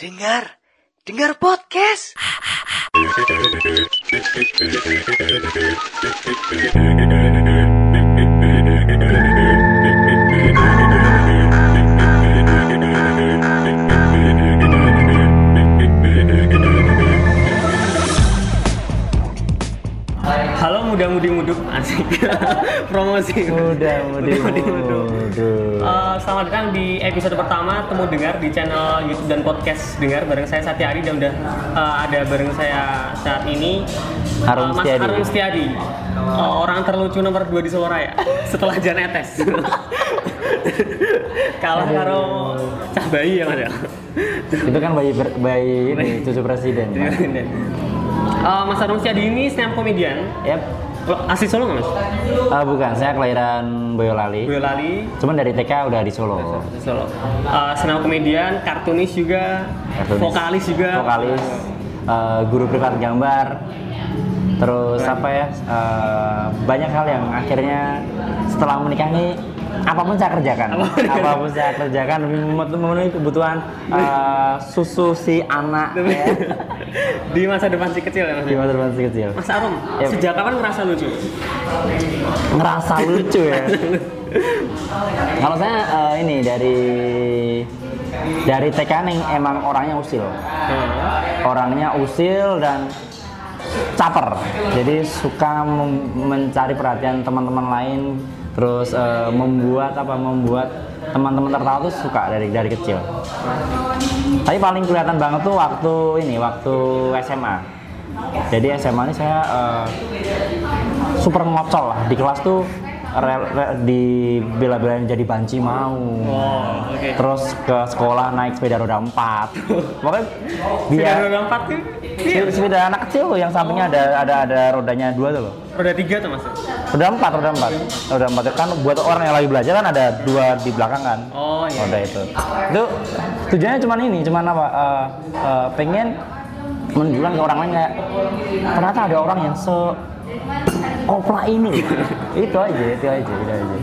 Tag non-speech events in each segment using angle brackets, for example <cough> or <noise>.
Dengar, dengar podcast. <laughs> Halo muda-mudi muduk asik <laughs> promosi Mudah, mudi, muduk. muduk. Eh, selamat datang di episode pertama temu dengar di channel YouTube dan podcast dengar bareng saya Satya Ari dan udah eh, ada bareng saya saat ini Harum eh, Mas Setiadi. Harum Setiadi Eh, orang terlucu nomor 2 di Solo Raya <laughs> setelah Jan Etes <laughs> kalah karo cah bayi ya mas ya Itu kan bayi ber- bayi ini cucu presiden. Pak. Eh, Mas Harum Setiadi ini stand up comedian Yap. Asli Solo nggak mas? Ah, bukan, saya kelahiran Boyolali. Boyolali Cuman dari TK udah di Solo. Solo. Uh, senam komedian, kartunis juga, Kartunis. vokalis juga. Vokalis, eh, guru privat gambar. Terus apa ya? eh, banyak hal yang akhirnya setelah menikah ini apa pun saya kerjakan. Apa pun. saya kerjakan demi memenuhi kebutuhan eh, susu si anak ya. <laughs> Di masa depan si kecil ya mas. di masa depan si kecil. Mas Arum, Yep. sejak kapan merasa lucu? ngerasa lucu ya. Kalau saya eh, ini dari dari TK nih emang orangnya usil, orangnya usil dan caper. Jadi suka mencari perhatian teman-teman lain, terus eh, membuat apa membuat teman-teman tertawa tuh suka dari dari kecil. Tapi paling kelihatan banget tuh waktu ini waktu SMA. Jadi SMA ini saya eh, super ngocol lah di kelas tuh di bela-belain jadi banci mau. Oh, oke. Terus ke sekolah naik sepeda roda empat. Pokoknya Biar biar roda empat tuh, sepeda, sepeda anak kecil loh yang sampingnya ada ada ada rodanya dua tuh loh. roda tiga tuh mas. Roda empat, roda empat, roda empat kan buat orang yang lagi belajar kan ada dua di belakang kan. Oh iya. Roda itu. Itu tujuannya cuma ini, cuma apa? eh, eh, pengen menunjukkan ke orang lain kayak ternyata ada orang yang se opla ini. <laughs> itu aja, itu aja, itu aja.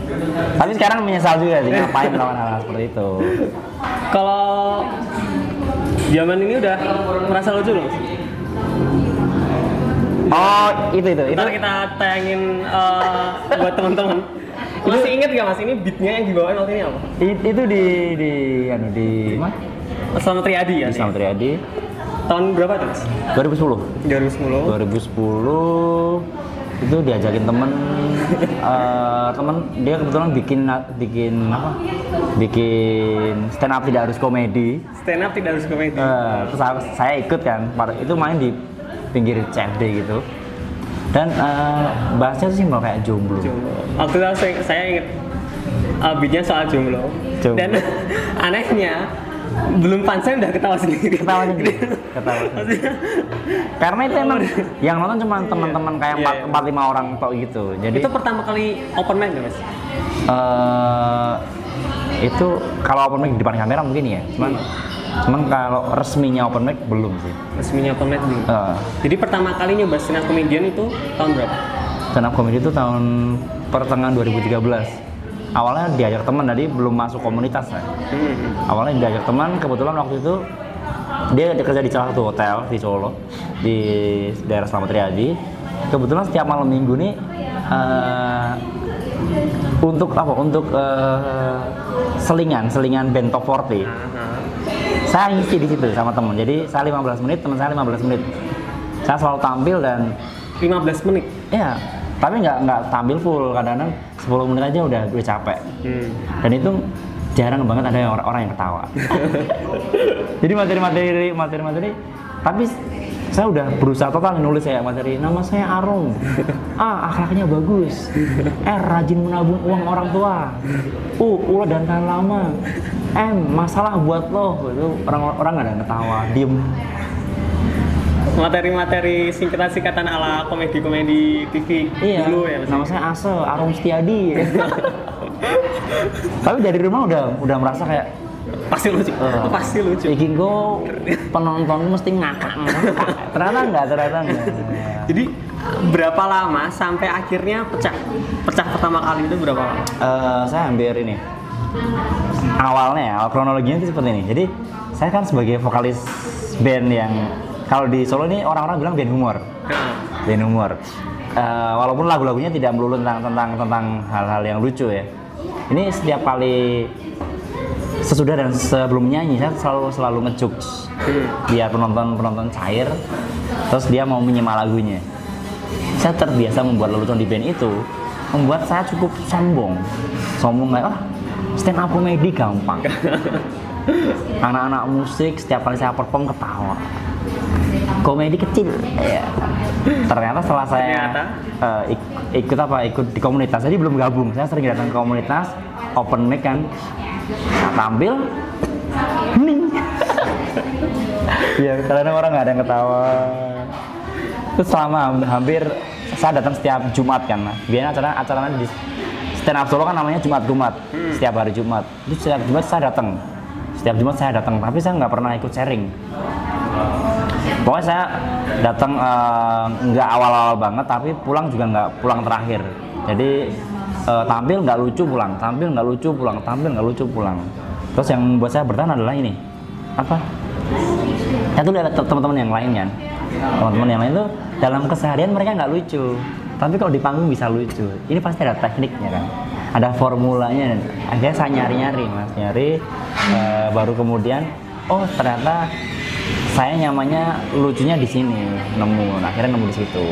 Tapi sekarang menyesal juga sih ngapain melawan hal, -hal seperti itu. Kalau zaman ini udah merasa lucu loh. Oh, itu itu. Itu Ntar kita tayangin eh, buat teman-teman. Masih inget gak mas ini beatnya yang dibawain waktu ini apa? i- itu di di anu di? Selamat Riyadi ya? Di Selamat Riyadi Tahun berapa tuh mas? 2010. 2010. 2010 itu diajakin temen <laughs> eh, temen dia kebetulan bikin bikin apa bikin stand up tidak harus komedi Stand up tidak harus komedi. Eh, terus saya ikut kan itu main di pinggir CFD gitu dan eh, bahasnya tuh simpel kayak jomblo jomblo. Waktu itu saya, saya inget uh, soal jomblo. Jomblo. Dan <laughs> anehnya belum pansen udah ketawa sendiri. ketawa sendiri ketawa sendiri. karena itu emang yang nonton cuma teman-teman kayak Iya, empat iya. empat lima orang tok gitu jadi itu pertama kali open mic mas? eh itu kalau open mic di depan kamera mungkin ya cuman cuman kalau resminya open mic belum sih Resminya open mic dulu. Eh, Jadi pertama kali nyoba stand up comedian itu tahun berapa? stand up comedy itu tahun pertengahan 2013 awalnya diajak teman tadi belum masuk komunitas kan Hmm. awalnya diajak teman kebetulan waktu itu dia kerja di salah satu hotel di Solo di daerah Selamat Riyadi. Kebetulan setiap malam minggu nih eh, untuk apa? Untuk eh, selingan selingan band top 40 saya ngisi di situ sama temen jadi saya 15 menit teman saya 15 menit. Saya selalu tampil dan 15 menit. ya tapi nggak nggak tampil full kadang-kadang 10 menit aja udah udah capek. Hmm. dan itu jarang banget ada yang orang, orang yang ketawa. <laughs> Jadi materi-materi materi-materi tapi saya udah berusaha total nulis ya materi nama saya Arum <laughs> A akhlaknya bagus. R rajin menabung uang orang tua. U ulah dan tahan lama. M masalah buat lo. Itu orang orang ada yang ketawa diem Materi-materi singkatan-singkatan ala komedi-komedi TV iya dulu ya mas? nama saya Ase Arum Setiadi <laughs> tapi dari rumah udah udah merasa kayak Pasti lucu. Eh. Pasti lucu. Iki gue penonton mesti ngakak ngakak. Ternyata enggak, ternyata enggak. Jadi berapa lama sampai akhirnya pecah? Pecah pertama kali itu berapa lama? Eh, saya hampir ini awalnya awal kronologinya itu seperti ini jadi saya kan sebagai vokalis band yang kalau di Solo ini orang-orang bilang band humor. Band humor. Eh, walaupun lagu-lagunya tidak melulu tentang tentang tentang hal-hal yang lucu ya. Ini setiap kali sesudah dan sebelum nyanyi saya selalu selalu ngejuk. Biar penonton penonton cair terus dia mau menyimak lagunya. Saya terbiasa membuat lelucon di band itu membuat saya cukup sombong. Sombong kayak ah stand up comedy gampang. <laughs> Anak-anak musik setiap kali saya perform ketawa komedi kecil. Ya ternyata setelah saya Ternyata? eh, ik- ikut apa ikut di komunitas jadi belum gabung. Saya sering datang ke komunitas open mic kan. Nah, tampil hening ya karena orang nggak ada yang ketawa. Terus selama ham- hampir saya datang setiap Jumat kan mas. Biasanya acara acaranya di stand up Solo kan namanya Jumat Jumat setiap hari Jumat. Itu setiap Jumat saya datang. Setiap Jumat saya datang tapi saya nggak pernah ikut sharing pokoknya saya datang eh, nggak awal-awal banget tapi pulang juga nggak pulang terakhir. Jadi eh, tampil nggak lucu pulang tampil nggak lucu pulang tampil nggak lucu pulang. Terus yang membuat saya bertahan adalah ini. Apa? Saya tuh lihat teman-teman yang lain kan? Teman-teman yang lain tuh dalam keseharian mereka nggak lucu. Tapi kalau di panggung bisa lucu. Ini pasti ada tekniknya kan? Ada formulanya. Akhirnya saya nyari-nyari mas. Nyari eh, baru kemudian oh ternyata saya nyamannya lucunya di sini nemu. Nah, akhirnya nemu di situ.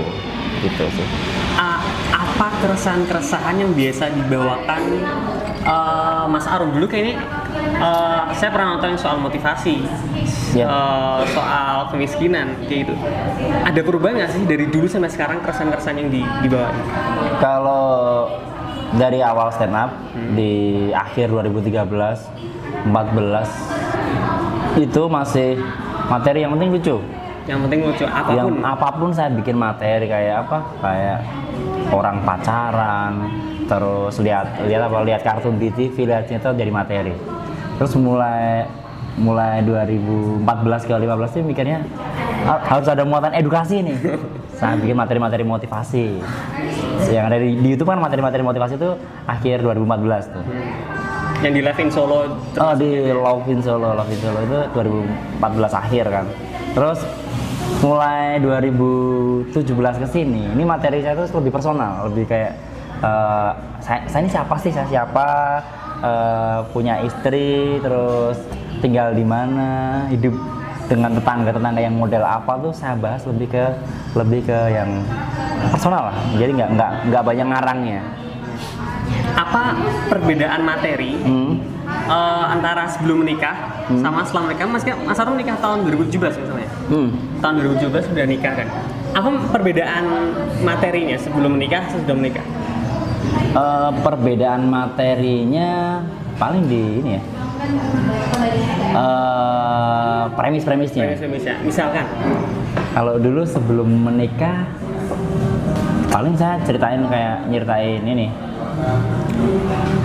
Gitu sih. A- apa keresahan-keresahan yang biasa dibawakan eh, Mas Arum? Dulu kayaknya eh, saya pernah nonton soal motivasi Ya. eh, soal kemiskinan kayak gitu. Ada perubahan nggak sih dari dulu sampai sekarang keresahan-keresahan yang di, dibawa? Kalau dari awal stand up di akhir 2013, 14 itu masih materi yang penting lucu. yang penting lucu Yang apa pun apa pun saya bikin materi kayak apa? Kayak orang pacaran, terus lihat lihat apa lihat kartun di TV, lihat itu jadi materi. Terus mulai mulai 2014 ke 15 sih mikirnya "Ah, harus ada muatan edukasi nih. <laughs> Saya bikin materi-materi motivasi. Yang ada di, di YouTube kan materi-materi motivasi itu akhir 2014 tuh. Yang di live in Solo Oh di Love in Solo, Love in Solo itu 2014 akhir kan. Terus mulai 2017 ke sini, ini materi saya tuh lebih personal, lebih kayak eh, saya, saya ini siapa sih, saya siapa, eh, punya istri, terus tinggal di mana, hidup dengan tetangga-tetangga yang model apa tuh saya bahas lebih ke lebih ke yang personal lah. Jadi nggak nggak nggak banyak ngarangnya. Apa perbedaan materi Hmm. eh, antara sebelum menikah sama setelah menikah? Mas Mas Arum nikah tahun 2017 misalnya. Hmm. tahun 2017 sudah nikah kan? Apa perbedaan materinya sebelum menikah sesudah menikah? Eh, perbedaan materinya paling di ini ya. Eh, premis-premisnya. Premis-premisnya. misalkan? Kalau dulu sebelum menikah paling saya ceritain kayak nyeritain ini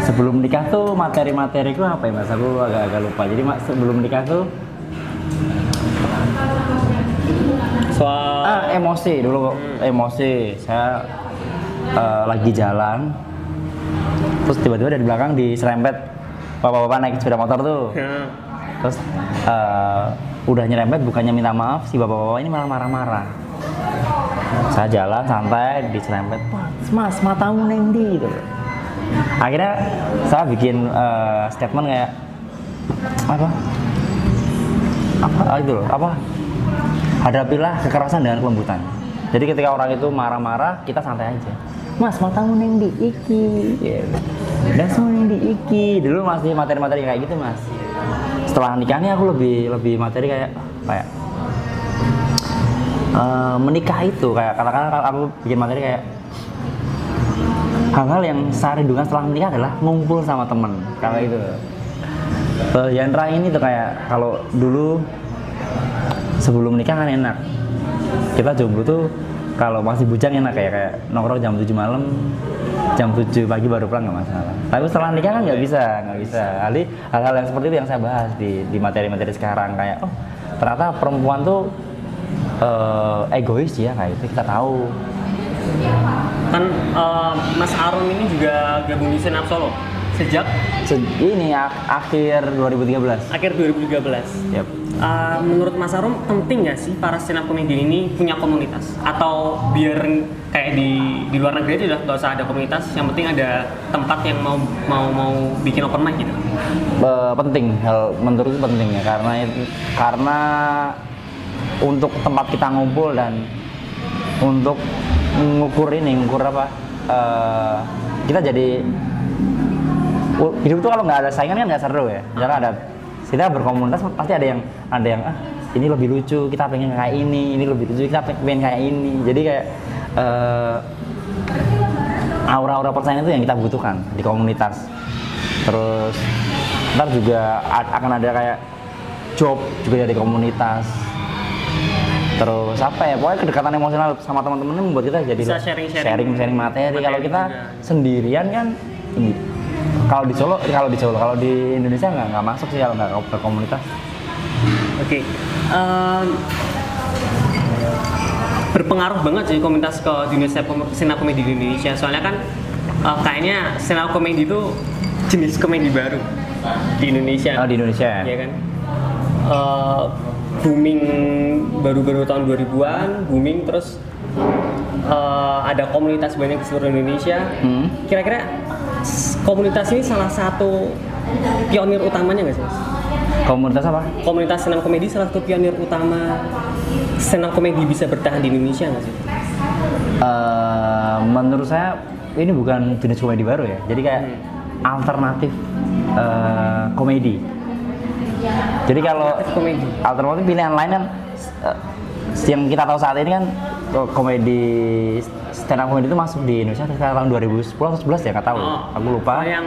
sebelum nikah tuh materi-materiku apa ya mas? Aku agak-agak lupa. Jadi mas sebelum nikah tuh soal ah emosi. Dulu emosi. Saya eh, lagi jalan. Terus tiba-tiba dari belakang diserempet. Bapak-bapak naik sepeda motor tuh. Ya. terus eh, udah nyerempet bukannya minta maaf si bapak-bapak ini malah marah-marah. Saya jalan santai diserempet. Mas mas matamu nendi gitu akhirnya saya bikin eh, statement kayak apa? Apa? Itu loh apa? Hadapilah kekerasan dengan kelembutan. Jadi ketika orang itu marah-marah kita santai aja. Mas matamu neng di iki? Gitu. dasmu neng di iki? Dulu masih materi-materi kayak gitu mas. Setelah nikah nih aku lebih lebih materi kayak kayak eh, menikah itu. Kayak katakanlah kalau aku bikin materi kayak hal-hal yang saya rindukan setelah menikah adalah ngumpul sama temen kalau itu Eh, yang terakhir ini tuh kayak kalau dulu sebelum nikah kan enak. Kita jomblo tuh kalau masih bujang enak kayak kayak nongkrong jam 7 malam jam 7 pagi baru pulang nggak masalah. Tapi setelah nikah kan nggak bisa nggak bisa. Ali hal-hal yang seperti itu yang saya bahas di di materi-materi sekarang kayak oh ternyata perempuan tuh eh, egois ya kayak itu kita tahu kan eh, Mas Arum ini juga gabung di Senap Solo sejak Se- ini ak- akhir 2013. akhir 2013. Yap. Uh, menurut Mas Arum penting nggak sih para stand up comedian ini punya komunitas atau biar kayak di di luar negeri aja udah nggak usah ada komunitas yang penting ada tempat yang mau mau mau bikin open mic gitu Be- penting hal menurutku penting ya karena itu- karena untuk tempat kita ngumpul dan untuk ngukur ini ngukur apa eh, kita jadi hidup tuh kalau nggak ada saingan kan nggak seru ya. Misalnya ada kita berkomunitas pasti ada yang ada yang ah ini lebih lucu kita pengen kayak ini ini lebih lucu kita pengen kayak ini. Jadi kayak eh, aura-aura persaingan itu yang kita butuhkan di komunitas. Terus ntar juga akan ada kayak job juga dari komunitas terus apa ya pokoknya kedekatan emosional sama teman-teman ini membuat kita jadi Bisa sharing-sharing sharing, sharing materi. materi kalau kita juga. sendirian kan ini kalau di Solo kalau di Solo kalau di Indonesia nggak nggak masuk sih kalau nggak ke komunitas Oke. Em, berpengaruh banget sih komunitas ke dunia up comedy di Indonesia. Soalnya kan eh, kayaknya up comedy itu jenis komedi baru di Indonesia. oh di Indonesia Iya kan? Eh, booming baru-baru tahun 2000-an, booming terus eh, ada komunitas banyak di seluruh Indonesia. Hmm. Kira-kira komunitas ini salah satu pionir utamanya nggak sih? Komunitas apa komunitas up comedy salah satu pionir utama up comedy bisa bertahan di Indonesia nggak sih? Eh, menurut saya ini bukan jenis komedi baru ya jadi kayak Hmm. alternatif eh, komedi jadi kalau Alternatif komedi. pilihan lain kan eh, yang kita tahu saat ini kan ko- komedi stand up komedi itu masuk di Indonesia sekitar tahun 2010 atau 11 ya nggak tahu aku lupa Oh, yang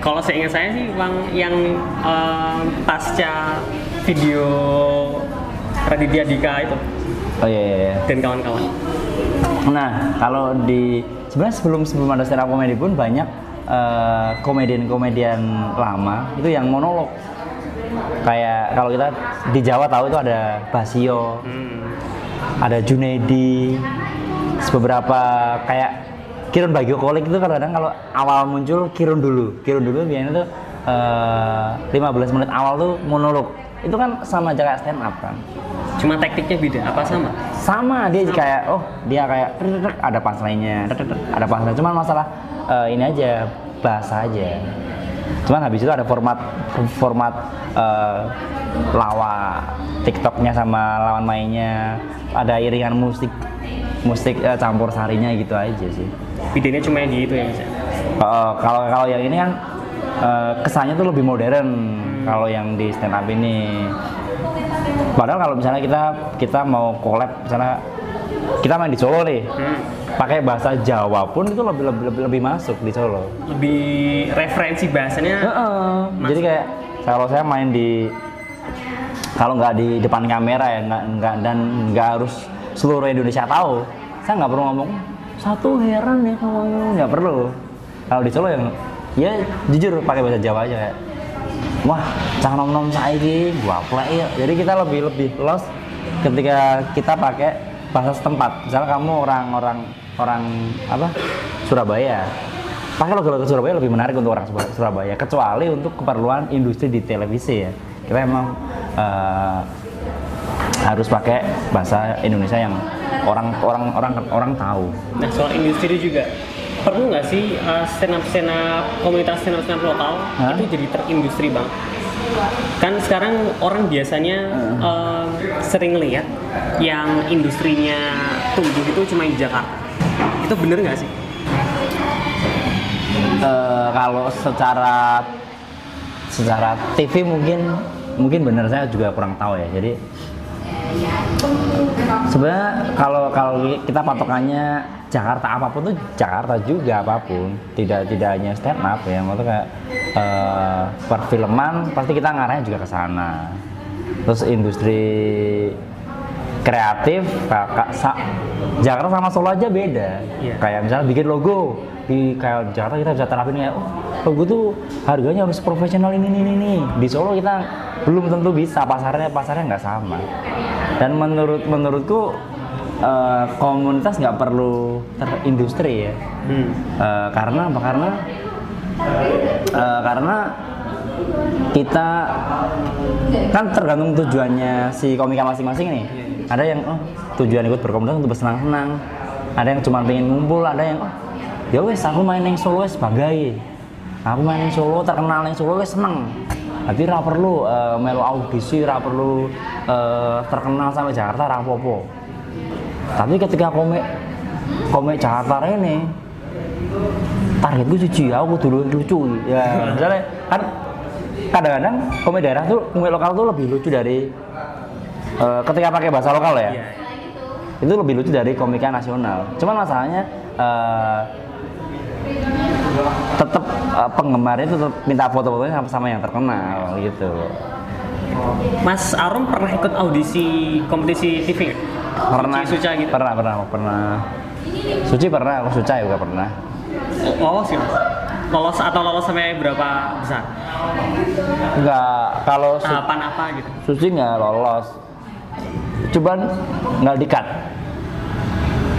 kalau saya ingat saya sih bang yang em, pasca video Raditya Dika itu oh iya, iya, iya. dan kawan-kawan. Nah, kalau di sebenarnya sebelum sebelum ada stand up comedy pun banyak eh, komedian-komedian lama itu yang monolog. Kayak kalau kita di Jawa tahu itu ada Basio, Hmm. ada Junedi, beberapa kayak Kirun Bagio Kolik itu kadang-kadang kalau awal muncul Kirun dulu, Kirun dulu biasanya tuh eh, 15 menit awal tuh monolog. Itu kan sama aja kayak stand up kan Cuma taktiknya beda, apa sama? sama dia kayak oh dia kayak ada punchline-nya tek, tek, ada punchline cuman masalah eh, ini aja bahasa aja cuman habis itu ada format format eh, lawa TikToknya sama lawan mainnya. Ada iringan musik musik eh, campur sarinya gitu aja sih. Bedanya cuma di itu ya mas. Eh, kalau kalau yang ini kan eh, kesannya tuh lebih modern kalau yang di stand up ini. Padahal kalau misalnya kita kita mau collab misalnya kita main di Solo nih Hmm. pakai bahasa Jawa pun itu lebih lebih lebih, lebih masuk di Solo Lebih referensi bahasanya. Heeh. jadi kayak kalau saya main di kalau nggak di depan kamera ya nggak nggak dan nggak harus seluruh Indonesia tahu saya nggak perlu ngomong satu heran ya kamu nggak perlu kalau di Solo yang ya jujur pakai bahasa Jawa aja kayak wah cah nom nom saiki gua play ya jadi kita lebih lebih los ketika kita pakai bahasa setempat. Misalnya kamu orang orang orang apa? Surabaya. Pakai logo-logo Surabaya lebih menarik untuk orang Surab- Surabaya kecuali untuk keperluan industri di televisi ya. Kita emang eh, harus pakai bahasa Indonesia yang orang orang orang orang tahu. Nah soal industri juga perlu nggak sih uh, stand up stand up komunitas stand up stand up lokal Hah? itu jadi terindustri bang? Kan sekarang orang biasanya uh, sering lihat yang industrinya tumbuh itu cuma di Jakarta. Itu bener nggak sih? Eh, kalau secara secara TV mungkin mungkin benar saya juga kurang tahu ya jadi sebenarnya kalau kalau kita patokannya Jakarta apa pun tuh Jakarta juga apa pun. Tidak tidak hanya stand up ya maksudnya kayak eh, perfilman pasti kita ngarahnya juga ke sana. Terus industri kreatif kakak sa- Jakarta sama Solo aja beda. Iya. kayak misalnya bikin logo di kayak Jakarta kita bisa terapin kayak oh logo tuh harganya harus profesional ini ini ini. Di Solo kita belum tentu bisa pasarnya pasarnya nggak sama dan menurut menurutku eh, komunitas nggak perlu terindustri ya Hmm. Eh, karena apa karena Eh, karena kita kan tergantung tujuannya si komika masing-masing nih. Ada yang oh tujuan ikut berkomunitas untuk bersenang-senang. Ada yang cuma pengen ngumpul, ada yang oh ya wes aku main yang solo wes sebagai. Aku main yang solo terkenal yang solo wes seneng. Tapi ra perlu eh, melu audisi, ra perlu eh, terkenal sampai Jakarta ra apa-apa. Tapi ketika komik komik Jakarta ini targetku cuci aku dulu lucu ya misalnya kan kadang-kadang komik daerah tuh komik lokal tuh lebih lucu dari eh, ketika pakai bahasa lokal ya Iya. itu lebih lucu dari komika nasional cuman masalahnya eh, tetap eh, penggemarnya tetap minta foto-fotonya sama, sama yang terkenal gitu Mas Arum pernah ikut audisi kompetisi TV pernah Suci Suca gitu. pernah pernah pernah suci pernah aku suca juga pernah Lolos sih mas. Lolos atau lolos sampai berapa besar? enggak kalau Tahapan apa gitu? suci nggak lolos cuman nggak dikat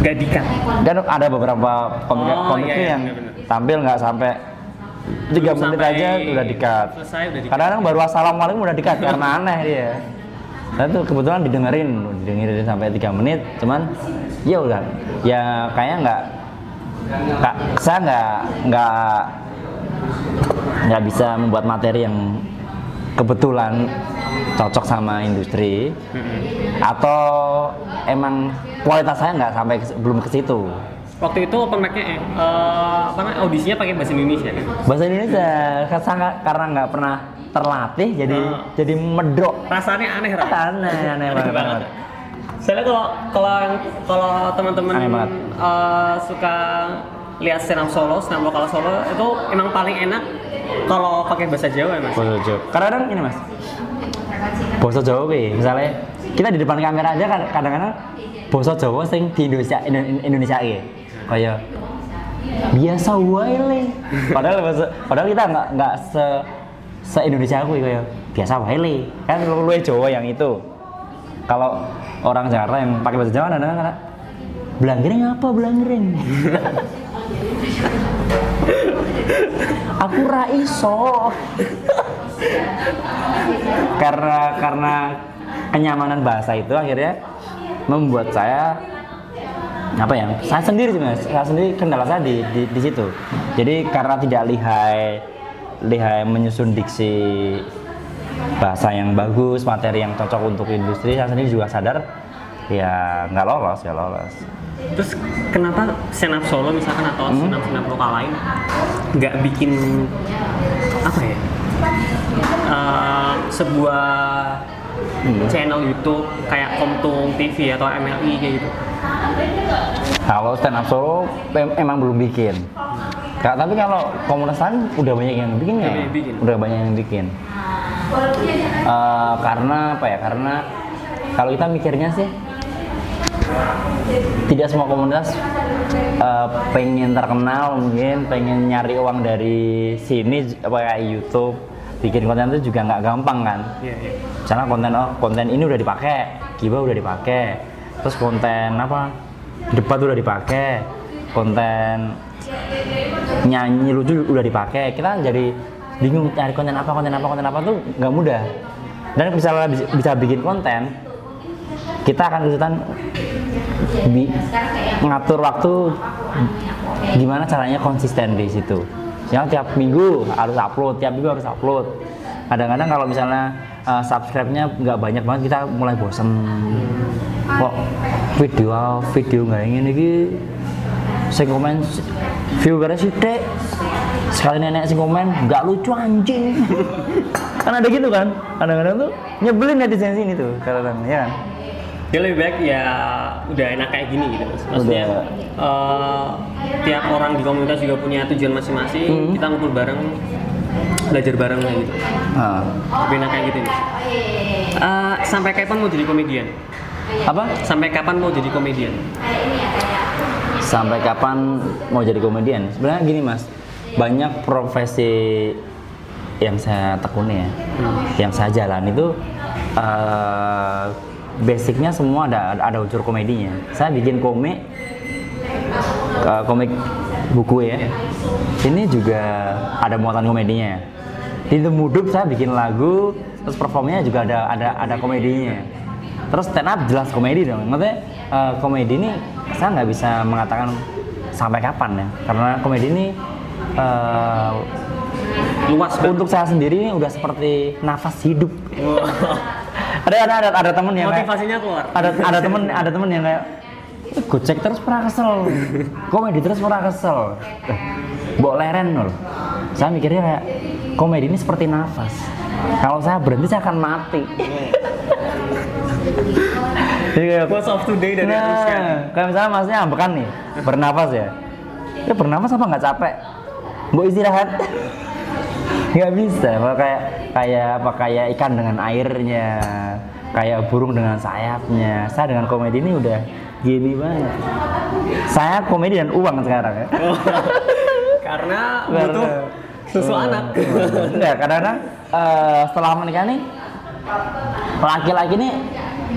Gak dikat. dan ada beberapa komik Oh, komik iya, iya, yang bener-bener. tampil nggak sampai tiga menit aja udah dikat kadang-kadang baru assalamualaikum udah dikat karena aneh dia dan tuh kebetulan didengerin didengerin sampai tiga menit cuman ya udah ya kayaknya nggak nggak saya nggak nggak nggak bisa membuat materi yang kebetulan cocok sama industri atau emang kualitas saya nggak sampai ke- belum ke situ Waktu itu open mic-nya eh, eh, apa namanya audisinya pakai bahasa Indonesia kan? bahasa Indonesia karena karena nggak pernah terlatih jadi Oh. jadi medok Rasanya aneh Ray. <laughs> aneh aneh banget, banget. Soalnya kalau kalau kalau teman-teman Aneh eh, suka lihat stand up solo, stand up lokal solo itu emang paling enak kalau pakai bahasa Jawa ya mas. bahasa Jawa kadang-kadang ini mas bahasa Jawa weh, misalnya kita di depan kamera aja kan- kadang-kadang bahasa Jawa sing di Indonesia Indo- Indonesia ya kayak biasa wae le. Padahal padahal kita nggak nggak se se Indonesia aku kayak biasa wae le. Kan lu lu Jawa yang itu. Kalau orang Jakarta yang pakai bahasa Jawa kadang-kadang kadang, Belanggereng apa belanggereng? <laughs> Aku ra iso. Karena karena kenyamanan bahasa itu akhirnya membuat saya apa ya saya sendiri sih mas saya sendiri kendala saya di, di, di situ jadi karena tidak lihai lihai menyusun diksi bahasa yang bagus materi yang cocok untuk industri saya sendiri juga sadar ya nggak lolos ya lolos Terus kenapa up solo misalkan atau Hmm? stand up lokal lain nggak bikin apa ya sebuah Hmm. channel YouTube kayak Komtung TV atau MLI kayak gitu? Kalau stand up solo em- emang belum bikin. Kak, tapi kalau komunitas lain udah banyak yang bikin ya? Udah banyak yang bikin. Udah banyak yang bikin. Eh, karena apa ya? Karena kalau kita mikirnya sih tidak semua komunitas eh, pengen terkenal mungkin pengen nyari uang dari sini apa kayak YouTube bikin konten itu juga nggak gampang kan? Iya, iya. misalnya konten oh konten ini udah dipakai giba udah dipakai terus konten apa? Debat udah dipakai konten nyanyi lucu udah dipakai. Kita jadi bingung cari konten apa konten apa konten apa tuh nggak mudah. Dan misalnya bisa, bisa bikin konten kita akan kesulitan bi- ngatur waktu gimana caranya konsisten di situ yang tiap minggu harus upload tiap minggu harus upload. Kadang-kadang kalau misalnya uh, subscribe-nya nggak banyak banget kita mulai bosen. Kok video video nggak ingin ini saya komen viewernya sih dek sekali nenek sing komen nggak lucu anjing. <laughs> Kan ada gitu kan? Kadang-kadang tuh nyebelin netizen sini tuh kadang-kadang ya kan? Dia lebih baik ya udah enak kayak gini gitu mas. Maksudnya Udah. eh, tiap orang di komunitas juga punya tujuan masing-masing. Hmm. Kita ngumpul bareng, belajar bareng kayak gitu. Nah, Lebih enak kayak gitu mas. Eh, sampai kapan mau jadi komedian? apa Sampai kapan mau jadi komedian? sampai kapan mau jadi komedian sebenarnya gini mas banyak profesi yang saya tekuni ya yang saya jalan itu eh, basicnya semua ada ada unsur komedinya saya bikin komik eh, komik buku ya. Ini juga ada muatan komedinya. Di The Mudup saya bikin lagu, terus performnya juga ada ada ada komedinya. Terus stand up jelas komedi dong. Maksudnya eh, komedi ini saya nggak bisa mengatakan sampai kapan ya, karena komedi ini eh, luas untuk saya sendiri ini udah seperti nafas hidup. <laughs> ada ada ada, ada temen yang kayak- motivasinya keluar. Ada ada temen ada temen yang kayak "Eh, gocek terus pernah kesel. Komedi terus pernah kesel. Eh, Mbok leren loh saya mikirnya kayak komedi ini seperti nafas. Kalau saya berhenti saya akan mati. Jadi <laughs> kayak, quotes of today dari Kyadi. nah, kayak misalnya masnya ambekan nih bernafas ya. Ya bernafas apa nggak capek? Mbok istirahat nggak bisa apa kayak kayak apa? Kayak ikan dengan airnya kayak burung dengan sayapnya. Saya dengan komedi ini udah gini banget. Saya komedi dan uang sekarang ya. <laughs> Karena butuh susu Hmm. anak. Enggak, kadang-kadang eh, setelah menikah nih laki-laki ini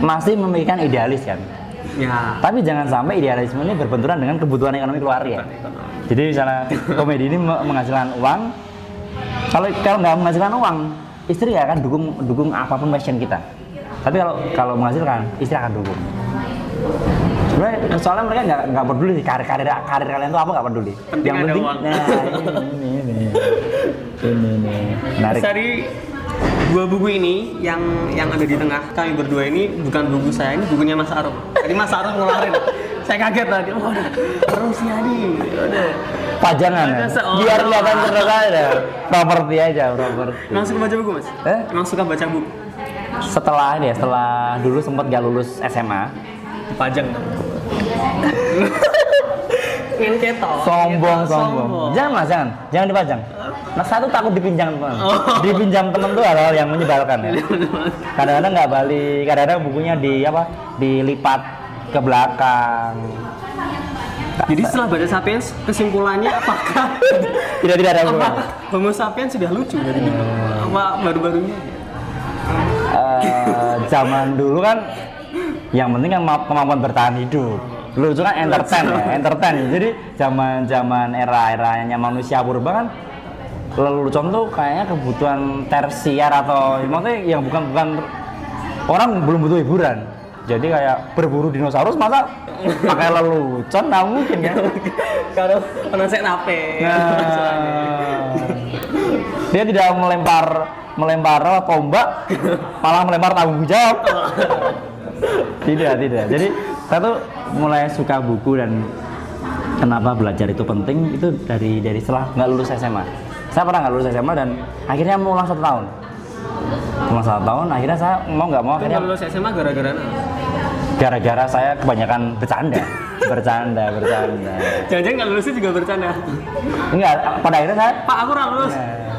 masih memikirkan idealis kan? Ya. Tapi jangan sampai idealisme ini berbenturan dengan kebutuhan ekonomi keluarga. Jadi misalnya komedi ini me- menghasilkan uang, kalau kalau nggak menghasilkan uang, istri ya akan dukung dukung apa pun passion kita. Tapi kalau kalau menghasilkan, istri akan dukung. Sebenarnya soalnya mereka nggak nggak peduli sih karir karir karir kalian itu apa nggak peduli. Penting ada uang. nah ini ini ini ini <laughs> nih menarik. dari dua buku ini yang yang ada di tengah kami berdua ini bukan buku saya ini bukunya Mas Arum. Tadi Mas Arum ngeluarin. Saya kaget tadi. Oh ada Rusiadi ada Pajangan ya. Biar kelihatan terus aja. Properti aja, properti. emang suka baca buku Mas? Eh? emang suka baca buku? Setelah ini ya, setelah dulu sempat gak lulus SMA, dipajang <laughs> ingin ketok sombong, Ketok, sombong. Jangan mas, jangan, jangan dipajang. Nah satu takut dipinjam teman. Dipinjam teman tuh hal-hal yang menyebalkan ya. Kadang-kadang nggak balik, kadang-kadang bukunya di apa? Dilipat ke belakang. jadi setelah baca Sapiens kesimpulannya apakah <laughs> Tidak tidak ada apa. Homo sapiens sudah lucu dari dulu apa baru-barunya Eh, zaman dulu kan yang penting kan ma- kemampuan bertahan hidup lucu kan entertain ya entertain jadi zaman zaman era eranya manusia purba kan lelucon tuh kayaknya kebutuhan tersier atau maksudnya yang bukan bukan orang belum butuh hiburan. Jadi kayak berburu dinosaurus masa pakai lelucon? Nggak mungkin kan kalau pernah saya nape. Nah, dia tidak melempar melempar tombak, malah melempar tanggung jawab. tidak, tidak. Jadi saya tuh mulai suka buku dan kenapa belajar itu penting itu dari dari setelah nggak lulus SMA. Saya pernah nggak lulus SMA dan akhirnya mengulang satu tahun. Cuma satu tahun, akhirnya saya mau nggak mau akhirnya lulus SMA gara-gara gara-gara saya kebanyakan bercanda, <laughs> bercanda, bercanda. Jangan-jangan nggak lulusnya juga bercanda. Enggak, pada akhirnya saya Pak aku nggak lulus.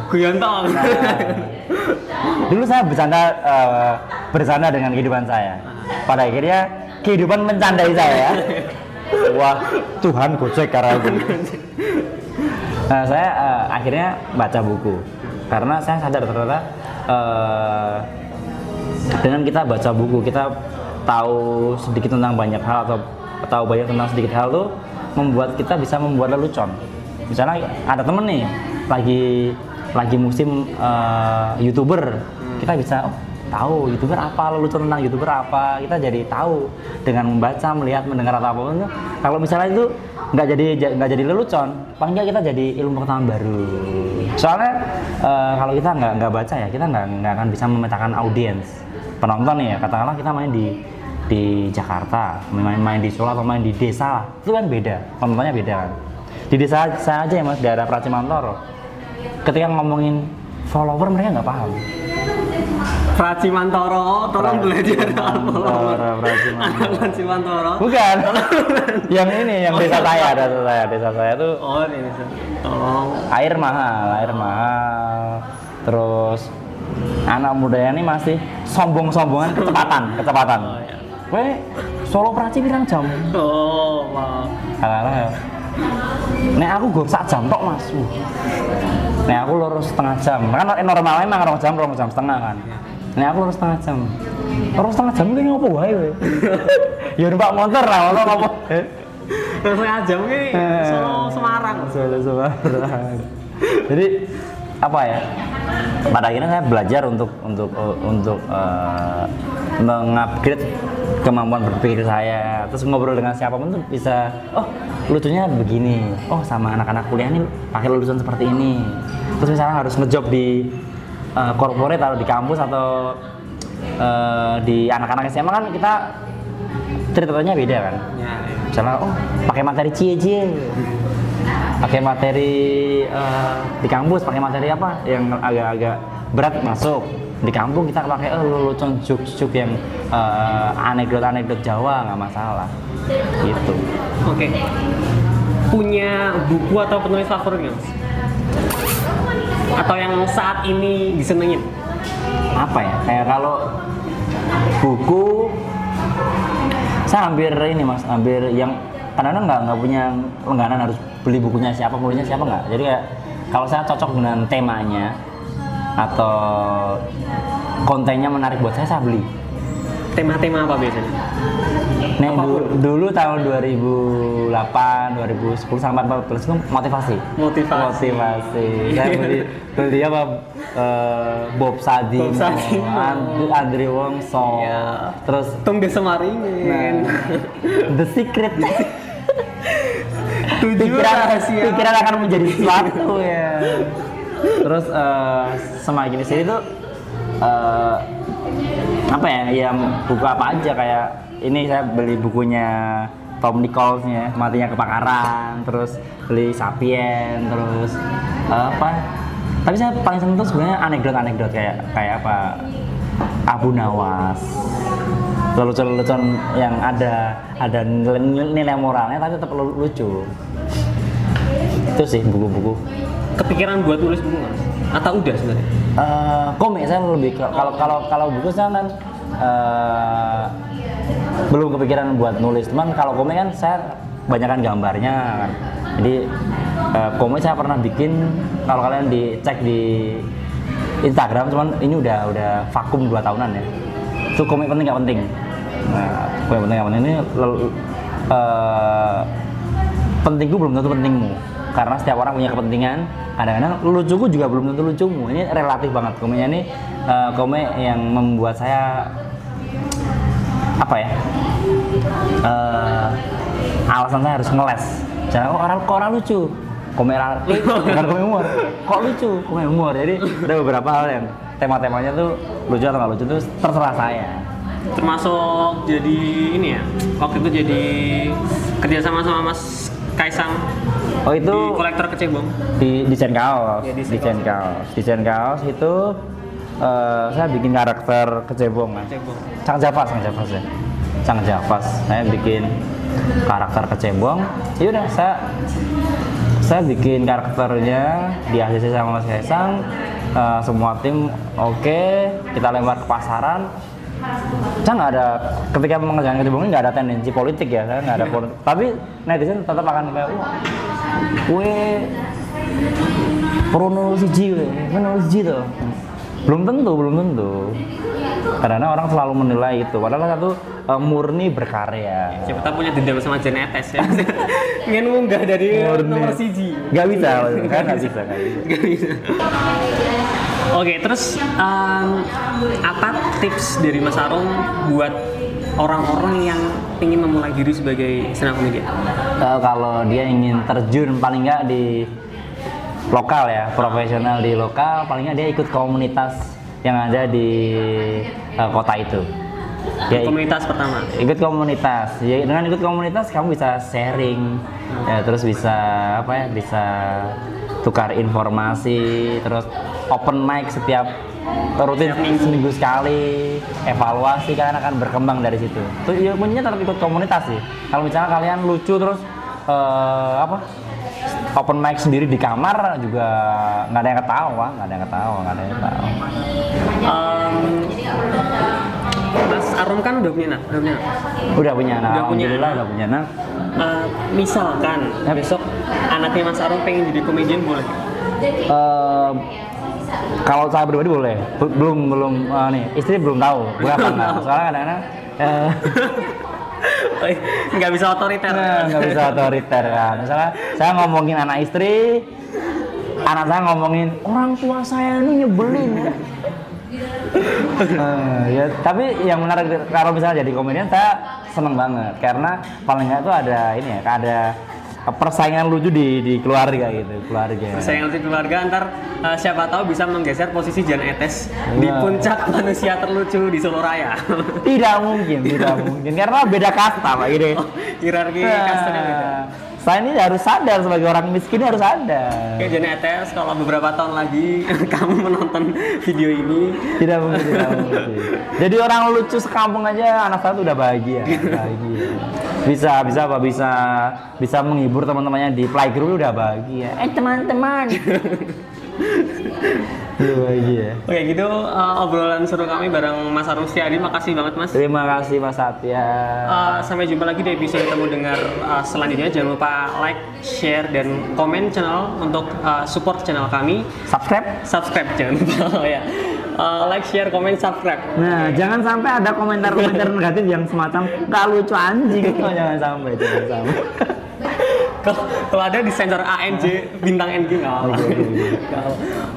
Guyantong. Nah, dulu saya bercanda eh, bercanda dengan kehidupan saya. Pada akhirnya kehidupan mencandai saya. Wah, Tuhan gojek karena aku. Nah, saya eh, akhirnya baca buku karena saya sadar ternyata eh, dengan kita baca buku kita tahu sedikit tentang banyak hal atau tahu banyak tentang sedikit hal tuh membuat kita bisa membuat lelucon. Misalnya ada temen nih lagi lagi musim eh, youtuber, kita bisa oh, tahu youtuber apa lelucon tentang youtuber apa. Kita jadi tahu dengan membaca melihat mendengar atau apa pun tuh, kalau misalnya itu nggak jadi nggak jadi lelucon paling kita jadi ilmu pengetahuan baru. Soalnya eh, kalau kita nggak nggak baca ya kita nggak nggak akan bisa memetakan audiens penonton ya katakanlah kita main di di Jakarta main main di Solo atau main di desa itu kan beda penontonnya beda kan. Di desa saya aja ya mas daerah Pracimantoro ketika ngomongin follower mereka nggak paham Praci Mantoro, tolong belajar. Mantoro, Praci Mantoro. Praci Mantoro. bukan <laughs> yang ini yang desa saya desa saya desa saya tuh Oh ini. Tolong. air mahal air mahal terus anak mudanya ini masih sombong-sombongan <laughs> kecepatan kecepatan Oh, iya. Weh, Solo Praci pirang jam Oh, wow. kadang ya Nek aku gue sak jam tok mas. Nek aku lurus setengah jam Kan normalnya emang rong jam, rong jam setengah kan Nek aku lurus setengah jam Lurus setengah jam itu ngopo wae we <laughs> Ya numpak motor lah, motor ngopo Eh, langsung aja mungkin Solo Semarang Solo Semarang. Jadi apa ya? Pada akhirnya saya belajar untuk untuk untuk eh, mengupgrade kemampuan berpikir saya. Terus ngobrol dengan siapa pun tuh bisa, oh lucunya begini. Oh sama anak-anak kuliah ini pakai lulusan seperti ini. Terus misalnya harus ngejob di corporate atau di kampus atau eh, di anak-anak SMA kan kita ceritanya beda kan? Ya, ya. misalnya oh pakai materi cie cie. Pakai materi eh, di kampus pakai materi apa? Yang agak-agak berat masuk. Di kampung kita pakai oh lucu juk yang eh, anekdot-anekdot Jawa nggak masalah. Gitu. Oke. Punya buku atau penulis favorit nggak mas atau yang saat ini disenengin? Apa ya? Kayak kalau buku saya hampir ini mas. Hampir yang kadang-kadang nggak nggak punya langganan harus beli bukunya siapa penulisnya siapa nggak. Jadi kayak kalau saya cocok dengan temanya atau kontennya menarik buat saya saya beli tema-tema apa biasanya Nih Apa pun. dulu, dulu tahun 2008, 2010 sampai 14 itu motivasi. Motivasi. Motivasi. <laughs> Saya beli beli apa eh, Bob Sadino, Bob Sadino. And- Andri Wongso, Iya. terus Tung Desa Maringin nah, <laughs> The Secret. <laughs> tujuh pikiran, rahasia pikiran akan menjadi sesuatu ya. Terus eh, semakin di sini tuh eh, apa ya? Ya buku apa aja kayak ini saya beli bukunya Tom Nichols-nya Matinya Kebakaran, terus beli Sapien, terus apa? Tapi saya paling seneng tuh sebenarnya anekdot-anekdot kayak kayak apa? Abu Nawas lelucon-lelucon yang ada ada nilai, nilai moralnya tapi tetap lu- lucu itu sih buku-buku kepikiran buat tulis buku? Atau udah sebenarnya? Eh, komik saya lebih ke- kalau kalau kalau buku saya kan eh, belum kepikiran buat nulis. Cuman kalau komik kan saya banyakkan gambarnya kan. Jadi eh, komik saya pernah bikin kalau kalian dicek di Instagram cuman ini udah udah vakum 2 tahunan ya. Itu komik penting nggak penting? Nah komik penting nggak penting. Ini lel- eh, pentingku belum tentu pentingmu karena setiap orang punya kepentingan. Kadang-kadang lucuku juga belum tentu lucumu. Ini relatif banget. Komiknya ini eh, komik yang membuat saya apa ya eh, alasan saya harus ngeles. Jangan kok orang kok orang lucu? Eh, <laughs> bukan komik humor kok lucu? Komik humor jadi ada beberapa hal yang tema-temanya tuh lucu atau nggak lucu tuh terserah saya. Termasuk jadi ini ya waktu itu jadi kerjasama sama Mas Kaisang oh itu di kolektor kecebong di desain kaos, Ya, desain desain kaos, desain kaos itu eh, saya bikin karakter kecebong kecebong Sang Javas, Sang Javas ya. Sang Javas, saya bikin karakter kecebong. Ya udah saya saya bikin karakternya di ACC sama Mas Kaisang. Eh, semua tim oke, kita lempar ke pasaran. Saya nggak ada ketika mengerjakan kecebong ini nggak ada tendensi politik ya, saya nggak ada politik. <laughs> Tapi netizen tetap akan kayak wah, kue Prono siji we, Prono siji tuh. Belum tentu, belum tentu. Karena orang selalu menilai itu. Padahal satu eh, murni berkarya. siapa tahu punya dendam sama Jen Etes ya <laughs> ingin munggah dari Murni. nomor siji Gak bisa, kan nggak bisa, nggak bisa. Nggak bisa. Oke, terus em, apa tips dari Mas Arum buat orang-orang yang ingin memulai diri sebagai stand up comedian? Eh, kalau dia ingin terjun paling nggak di lokal ya, profesional di lokal, paling nggak dia ikut komunitas yang ada di eh, kota itu. Ik- Komunitas pertama. ikut komunitas ya dengan ikut komunitas kamu bisa sharing ya terus bisa apa ya bisa tukar informasi terus open mic setiap rutin seminggu sekali evaluasi kalian akan berkembang dari situ tuh ya kuncinya tetap ikut komunitas sih kalau misalnya kalian lucu terus eh, apa open mic sendiri di kamar juga nggak ada yang ketawa nggak ada yang ketawa nggak ada yang ketawa Em, Mas Arum kan udah punya anak, udah punya anak. udah punya anak Udah punya alhamdulillah anak. udah punya anak Eh, misalkan Yap. besok anaknya Mas Arum pengen jadi komedian boleh? Eh, kalau saya pribadi boleh Be- belum belum eh, nih istri belum tahu apa enggak soalnya kadang-kadang eh, <laughs> <laughs> nggak bisa otoriter. Nah, nggak bisa otoriter kan. Misalnya saya ngomongin anak istri, anak saya ngomongin orang tua saya ini nyebelin ya. Eh, ya tapi yang menarik kalau misalnya jadi komedian saya seneng banget karena paling nggak tuh ada ini ya ada persaingan lucu di di keluarga gitu keluarga Saya ngerti keluarga ntar eh, siapa tahu bisa menggeser posisi Jan Etes di Wah. puncak <laughs> manusia terlucu di Solo Raya. tidak mungkin tidak mungkin karena beda kasta pak gitu Hierarki Nah, kastanya beda. Saya ini harus sadar sebagai orang miskin harus sadar. Oke, Jan Etes kalau beberapa tahun lagi <laughs> kamu menonton video ini. Tidak mungkin tidak mungkin. Jadi orang lucu sekampung aja anak saya tuh udah bahagia <laughs> bahagia. Bisa bisa apa bisa bisa menghibur teman-temannya di playgroup udah bahagia. Eh teman-teman <laughs> udah bahagia Oke gitu eh, obrolan seru kami bareng Mas Arum Setiadi. Makasih banget Mas. terima kasih Mas Satya Eh, sampai jumpa lagi di episode temu dengar eh, selanjutnya. Jangan lupa like, share, dan komen channel untuk eh, support channel kami. subscribe Subscribe jangan lupa oh, <laughs> ya. Eh, like, share, komen, subscribe. Nah, jangan sampai ada komentar-komentar negatif yang semacam gak lucu anjing. <laughs> Oh, jangan sampai, jangan sampai. <laughs> Kalau ada di sensor ANJ bintang NG nggak. Oke, apa.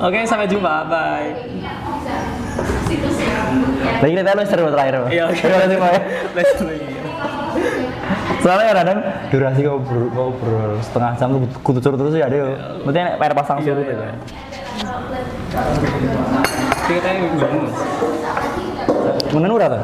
Oke, sampai jumpa. Bye. Lagi kita lu seru terakhir. Iya, oke. Terima kasih, Pak. Let's play. Soalnya kadang durasi ngobrol, ngobrol setengah jam tuh kutu suruh terus ya, deh. Berarti air pasang surut ya. kan? Kita yang Mengenur atau?